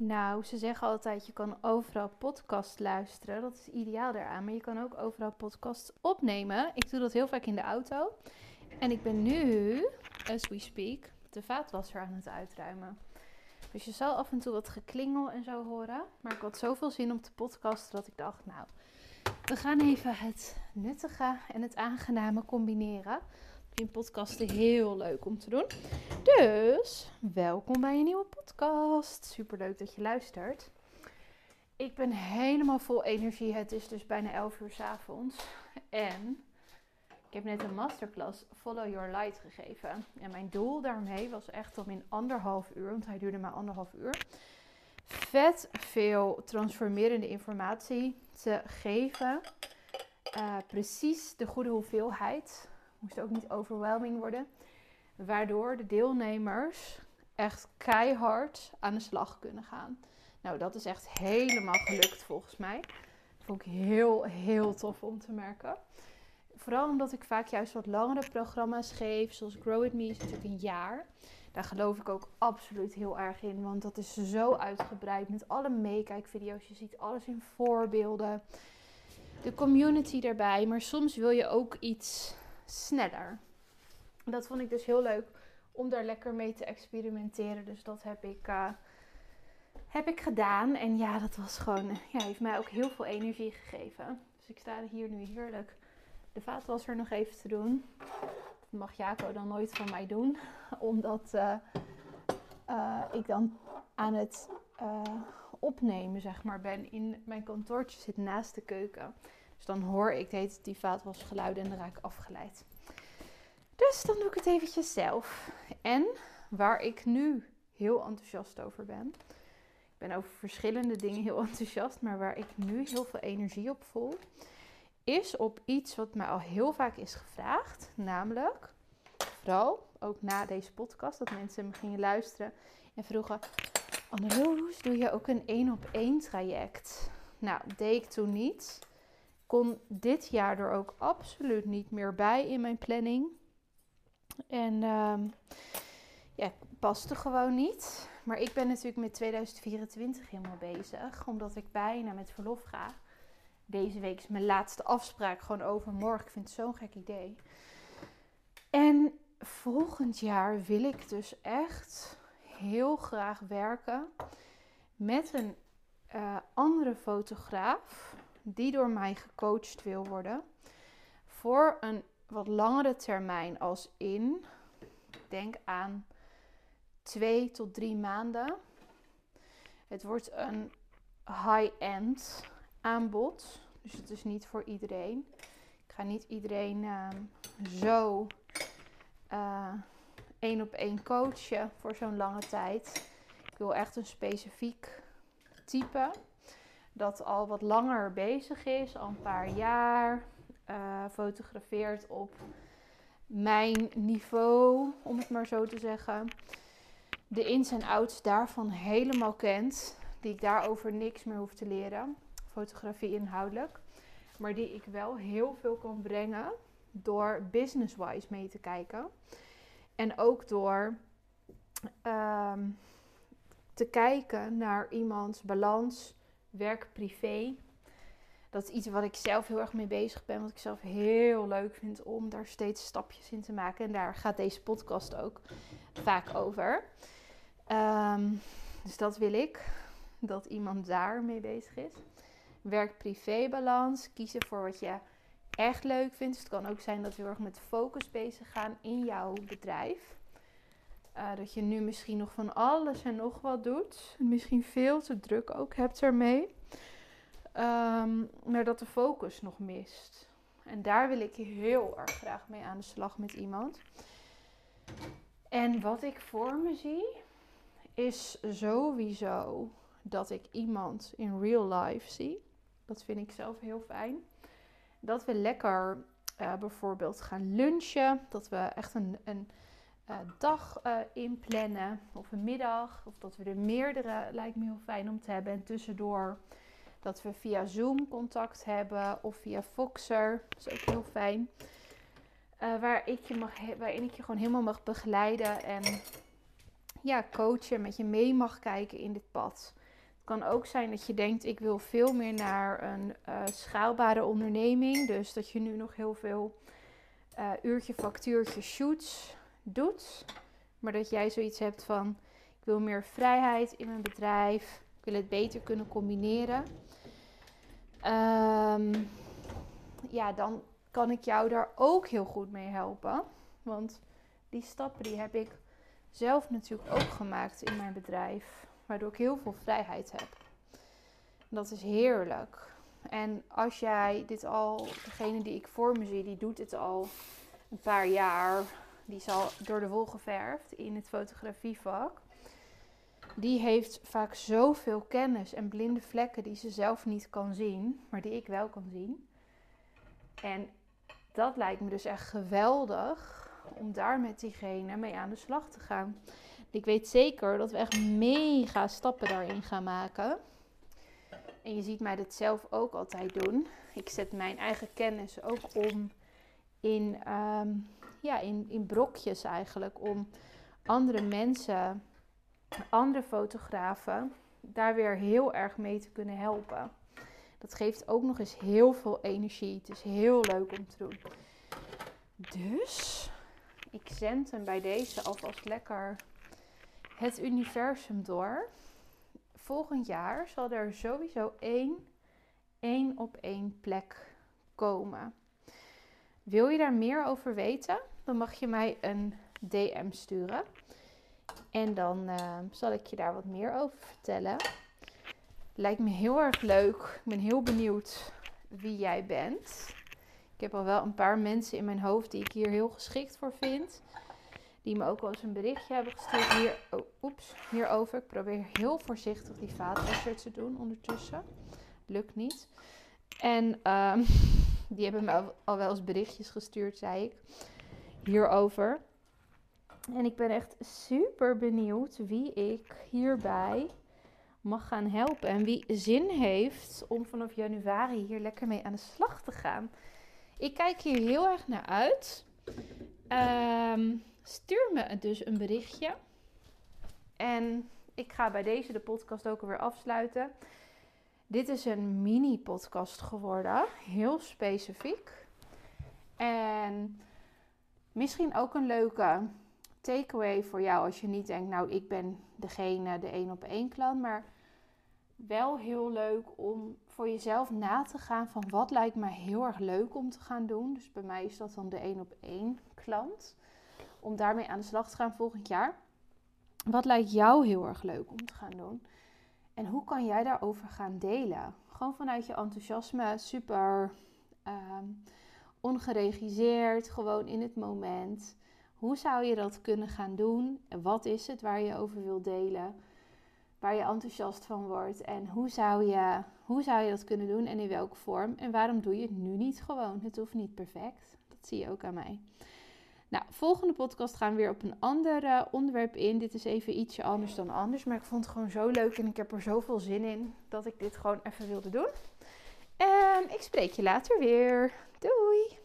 Nou, ze zeggen altijd je kan overal podcast luisteren. Dat is ideaal daaraan. Maar je kan ook overal podcast opnemen. Ik doe dat heel vaak in de auto. En ik ben nu, as we speak, de vaatwasser aan het uitruimen. Dus je zal af en toe wat geklingel en zo horen. Maar ik had zoveel zin om te podcasten dat ik dacht, nou, we gaan even het nuttige en het aangename combineren vind podcasten heel leuk om te doen. Dus welkom bij een nieuwe podcast. Super leuk dat je luistert. Ik ben helemaal vol energie. Het is dus bijna 11 uur s avonds. En ik heb net een masterclass Follow Your Light gegeven. En mijn doel daarmee was echt om in anderhalf uur, want hij duurde maar anderhalf uur, vet veel transformerende informatie te geven. Uh, precies de goede hoeveelheid moest ook niet overwhelming worden. Waardoor de deelnemers echt keihard aan de slag kunnen gaan. Nou, dat is echt helemaal gelukt volgens mij. Dat vond ik heel, heel tof om te merken. Vooral omdat ik vaak juist wat langere programma's geef. Zoals Grow With Me is natuurlijk een jaar. Daar geloof ik ook absoluut heel erg in. Want dat is zo uitgebreid met alle meekijkvideo's. Je ziet alles in voorbeelden. De community erbij. Maar soms wil je ook iets sneller. Dat vond ik dus heel leuk om daar lekker mee te experimenteren. Dus dat heb ik, uh, heb ik gedaan. En ja, dat was gewoon, ja, heeft mij ook heel veel energie gegeven. Dus ik sta hier nu heerlijk de vaatwasser nog even te doen. Dat mag Jaco dan nooit van mij doen. Omdat uh, ik dan aan het opnemen, zeg maar, ben. In mijn kantoortje zit naast de keuken. Dus dan hoor ik heet die vaatwasgeluiden en dan raak ik afgeleid. Dus dan doe ik het eventjes zelf. En waar ik nu heel enthousiast over ben. Ik ben over verschillende dingen heel enthousiast, maar waar ik nu heel veel energie op voel, is op iets wat mij al heel vaak is gevraagd. Namelijk, vooral ook na deze podcast, dat mensen me gingen luisteren en vroegen: Anneloes, doe je ook een één op één traject? Nou, deed ik toen niet kon dit jaar er ook absoluut niet meer bij in mijn planning. En um, ja, paste gewoon niet. Maar ik ben natuurlijk met 2024 helemaal bezig. Omdat ik bijna met verlof ga. Deze week is mijn laatste afspraak. Gewoon overmorgen. Ik vind het zo'n gek idee. En volgend jaar wil ik dus echt heel graag werken met een uh, andere fotograaf die door mij gecoacht wil worden. Voor een wat langere termijn als in, denk aan twee tot drie maanden. Het wordt een high-end aanbod. Dus het is niet voor iedereen. Ik ga niet iedereen uh, zo uh, één op één coachen voor zo'n lange tijd. Ik wil echt een specifiek type dat al wat langer bezig is, al een paar jaar, uh, fotografeert op mijn niveau, om het maar zo te zeggen. De ins en outs daarvan helemaal kent, die ik daarover niks meer hoef te leren, fotografie inhoudelijk, maar die ik wel heel veel kan brengen door business-wise mee te kijken. En ook door um, te kijken naar iemands balans werk-privé. Dat is iets wat ik zelf heel erg mee bezig ben. Wat ik zelf heel leuk vind om daar steeds stapjes in te maken. En daar gaat deze podcast ook vaak over. Ehm, dus dat wil ik. Dat iemand daar mee bezig is. Werk-privé balans. Kiezen voor wat je echt leuk vindt. Dus het kan ook zijn dat we heel erg met focus bezig gaan in jouw bedrijf. Uh, dat je nu misschien nog van alles en nog wat doet. Misschien veel te druk ook hebt ermee. Um, maar dat de focus nog mist. En daar wil ik heel erg graag mee aan de slag met iemand. En wat ik voor me zie, is sowieso dat ik iemand in real life zie. Dat vind ik zelf heel fijn. Dat we lekker uh, bijvoorbeeld gaan lunchen. Dat we echt een, een dag uh, inplannen of een middag. Of dat we er meerdere lijkt me heel fijn om te hebben. En tussendoor dat we via Zoom contact hebben of via Voxer. Dat is ook heel fijn. Uh, waar ik je mag, waarin ik je gewoon helemaal mag begeleiden en ja, coachen, met je mee mag kijken in dit pad. kan ook zijn dat je denkt, ik wil veel meer naar een schaalbare onderneming. Dus dat je nu nog heel veel uh, uurtje, factuurtje, shoots doet. Maar dat jij zoiets hebt van, ik wil meer vrijheid in mijn bedrijf. Ik wil het beter kunnen combineren. Um, ja, dan kan ik jou daar ook heel goed mee helpen. Want die stappen die heb ik zelf natuurlijk ook gemaakt in mijn bedrijf. Waardoor ik heel veel vrijheid heb. Dat is heerlijk. En als jij dit al, degene die ik voor me zie, die doet dit al een paar jaar. Die is al door de wol geverfd in het fotografievak. Die heeft vaak zoveel kennis en blinde vlekken die ze zelf niet kan zien, maar die ik wel kan zien. En dat lijkt me dus echt geweldig om daar met diegene mee aan de slag te gaan. Ik weet zeker dat we echt mega stappen daarin gaan maken. En je ziet mij dat zelf ook altijd doen. Ik zet mijn eigen kennis ook om in, ehm, ja, in, in brokjes eigenlijk. Om andere mensen, andere fotografen, daar weer heel erg mee te kunnen helpen. Dat geeft ook nog eens heel veel energie. Het is heel leuk om te doen. Dus ik zend hem bij deze alvast lekker het universum door. Volgend jaar zal er sowieso één, één op één plek komen. Wil je daar meer over weten? Dan mag je mij een DM sturen. En dan uh, zal ik je daar wat meer over vertellen. Lijkt me heel erg leuk. Ik ben heel benieuwd wie jij bent. Ik heb al wel een paar mensen in mijn hoofd die ik hier heel geschikt voor vind. Die me ook al eens een berichtje hebben gestuurd hier, oh, oeps, hierover. Ik probeer heel voorzichtig die vaatwasser te doen ondertussen. Lukt niet. En um, die hebben me al, wel eens berichtjes gestuurd, zei ik, hierover. En ik ben echt super benieuwd wie ik hierbij mag gaan helpen. En wie zin heeft om vanaf januari hier lekker mee aan de slag te gaan. Ik kijk hier heel erg naar uit. Um, stuur me dus een berichtje. En ik ga bij deze de podcast ook alweer afsluiten. Dit is een mini-podcast geworden, heel specifiek. En misschien ook een leuke takeaway voor jou als je niet denkt, nou ik ben degene, de één op één klant, maar wel heel leuk om voor jezelf na te gaan van wat lijkt mij heel erg leuk om te gaan doen. Dus bij mij is dat dan de één op één klant. Om daarmee aan de slag te gaan volgend jaar. Wat lijkt jou heel erg leuk om te gaan doen? En hoe kan jij daarover gaan delen? Gewoon vanuit je enthousiasme, super uh, ongeregisseerd, gewoon in het moment. Hoe zou je dat kunnen gaan doen? En wat is het waar je over wilt delen? Waar je enthousiast van wordt? En hoe zou, je, hoe zou je dat kunnen doen en in welke vorm? En waarom doe je het nu niet gewoon? Het hoeft niet perfect. Dat zie je ook aan mij. Nou, volgende podcast gaan we weer op een ander uh, onderwerp in. Dit is even ietsje anders dan anders. Maar ik vond het gewoon zo leuk en ik heb er zoveel zin in dat ik dit gewoon even wilde doen. En ik spreek je later weer. Doei!